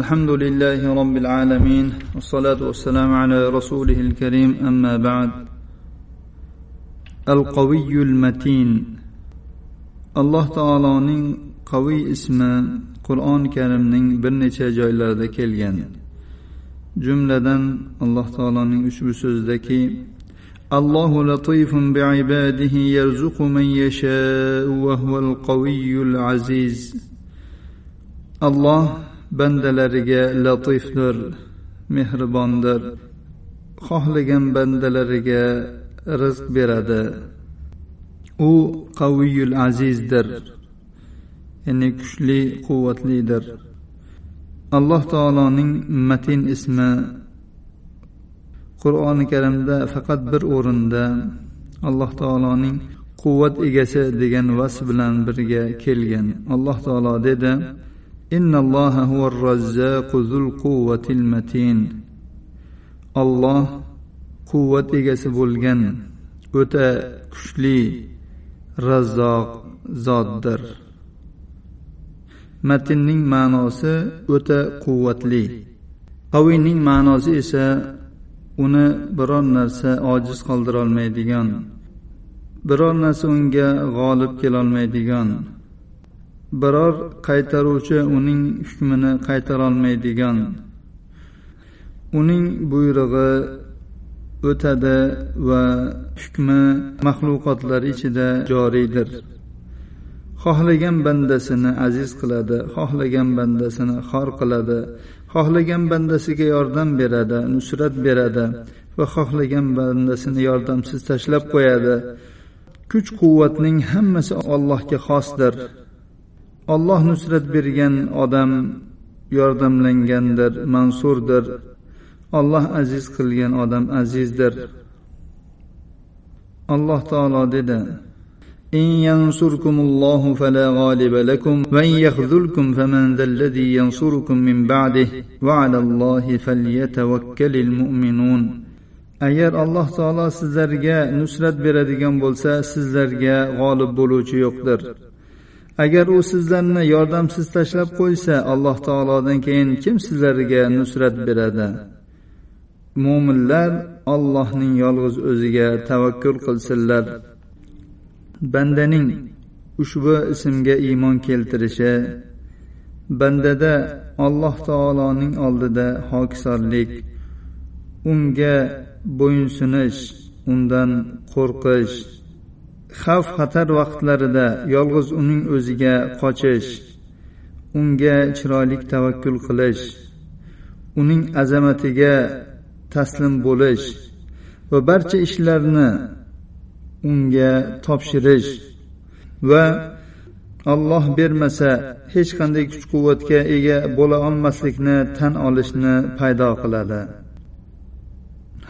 الحمد لله رب العالمين والصلاة والسلام على رسوله الكريم أما بعد القوي المتين taoloning qaviy ismi qur'oni karimning bir necha joylarida kelgan jumladan alloh taoloning ushbu so'zidaki allohu latifun biibadihi yarzuqu man yashau va huval qaviyyul aziz alloh bandalariga latifdir mehribondir. Xohlagan bandalariga rizq beradi. U qaviyul azizdir ya'ni kuchli quvvatlidir. Alloh taoloning matin ismi qur'oni karimda faqat bir o'rinda alloh taoloning quvvat egasi degan vasf bilan birga kelgan. Alloh taolo dedi إن الله هو الرزاق ذو القوة المتين الله quvvat egasi bo'lgan o'ta kuchli razzoq zotdir matinning ma'nosi o'ta quvvatli qaviyning ma'nosi esa uni biror narsa ojiz qoldirolmaydigan biror narsa unga g'olib kelolmaydigan biror qaytaruvchi uning hukmini qaytarolmaydigan. Uning buyrug'i o'tadi va hukmi maxluqotlar ichida joriydir xohlagan bandasini aziz qiladi xohlagan bandasini xor qiladi xohlagan bandasiga yordam beradi nusrat beradi va xohlagan bandasini yordamsiz tashlab qo'yadi. Kuch quvvatning hammasi allohga xosdir. olloh nusrat bergan odam yordamlangandir mansurdir olloh aziz qilgan odam azizdir alloh taolo dedi إن ينصركم الله فلا غالب لكم وإن يخذلكم فمن ذا الذي ينصركم من بعده وعلى الله فليتوكل المؤمنون agar alloh taolo sizlarga nusrat beradigan bo'lsa sizlarga g'olib bo'luvchi yo'qdir Agar u sizlarni yordamsiz tashlab qo'ysa alloh taolodan keyin kim sizlarga nusrat beradi? Mo'minlar ollohning yolg'iz o'ziga tavakkul qilsinlar. Bandaning ushbu ismga iymon keltirishi bandada alloh taoloning oldida hokisorlik unga bo'yinsunish undan qo'rqish xavf xatar vaqtlarida yolg'iz uning o'ziga qochish unga chiroyli tavakkul qilish uning azamatiga taslim bo'lish va barcha ishlarni unga topshirish va olloh bermasa hech qanday kuch quvvatga ega bo'la olmaslikni tan olishni paydo qiladi.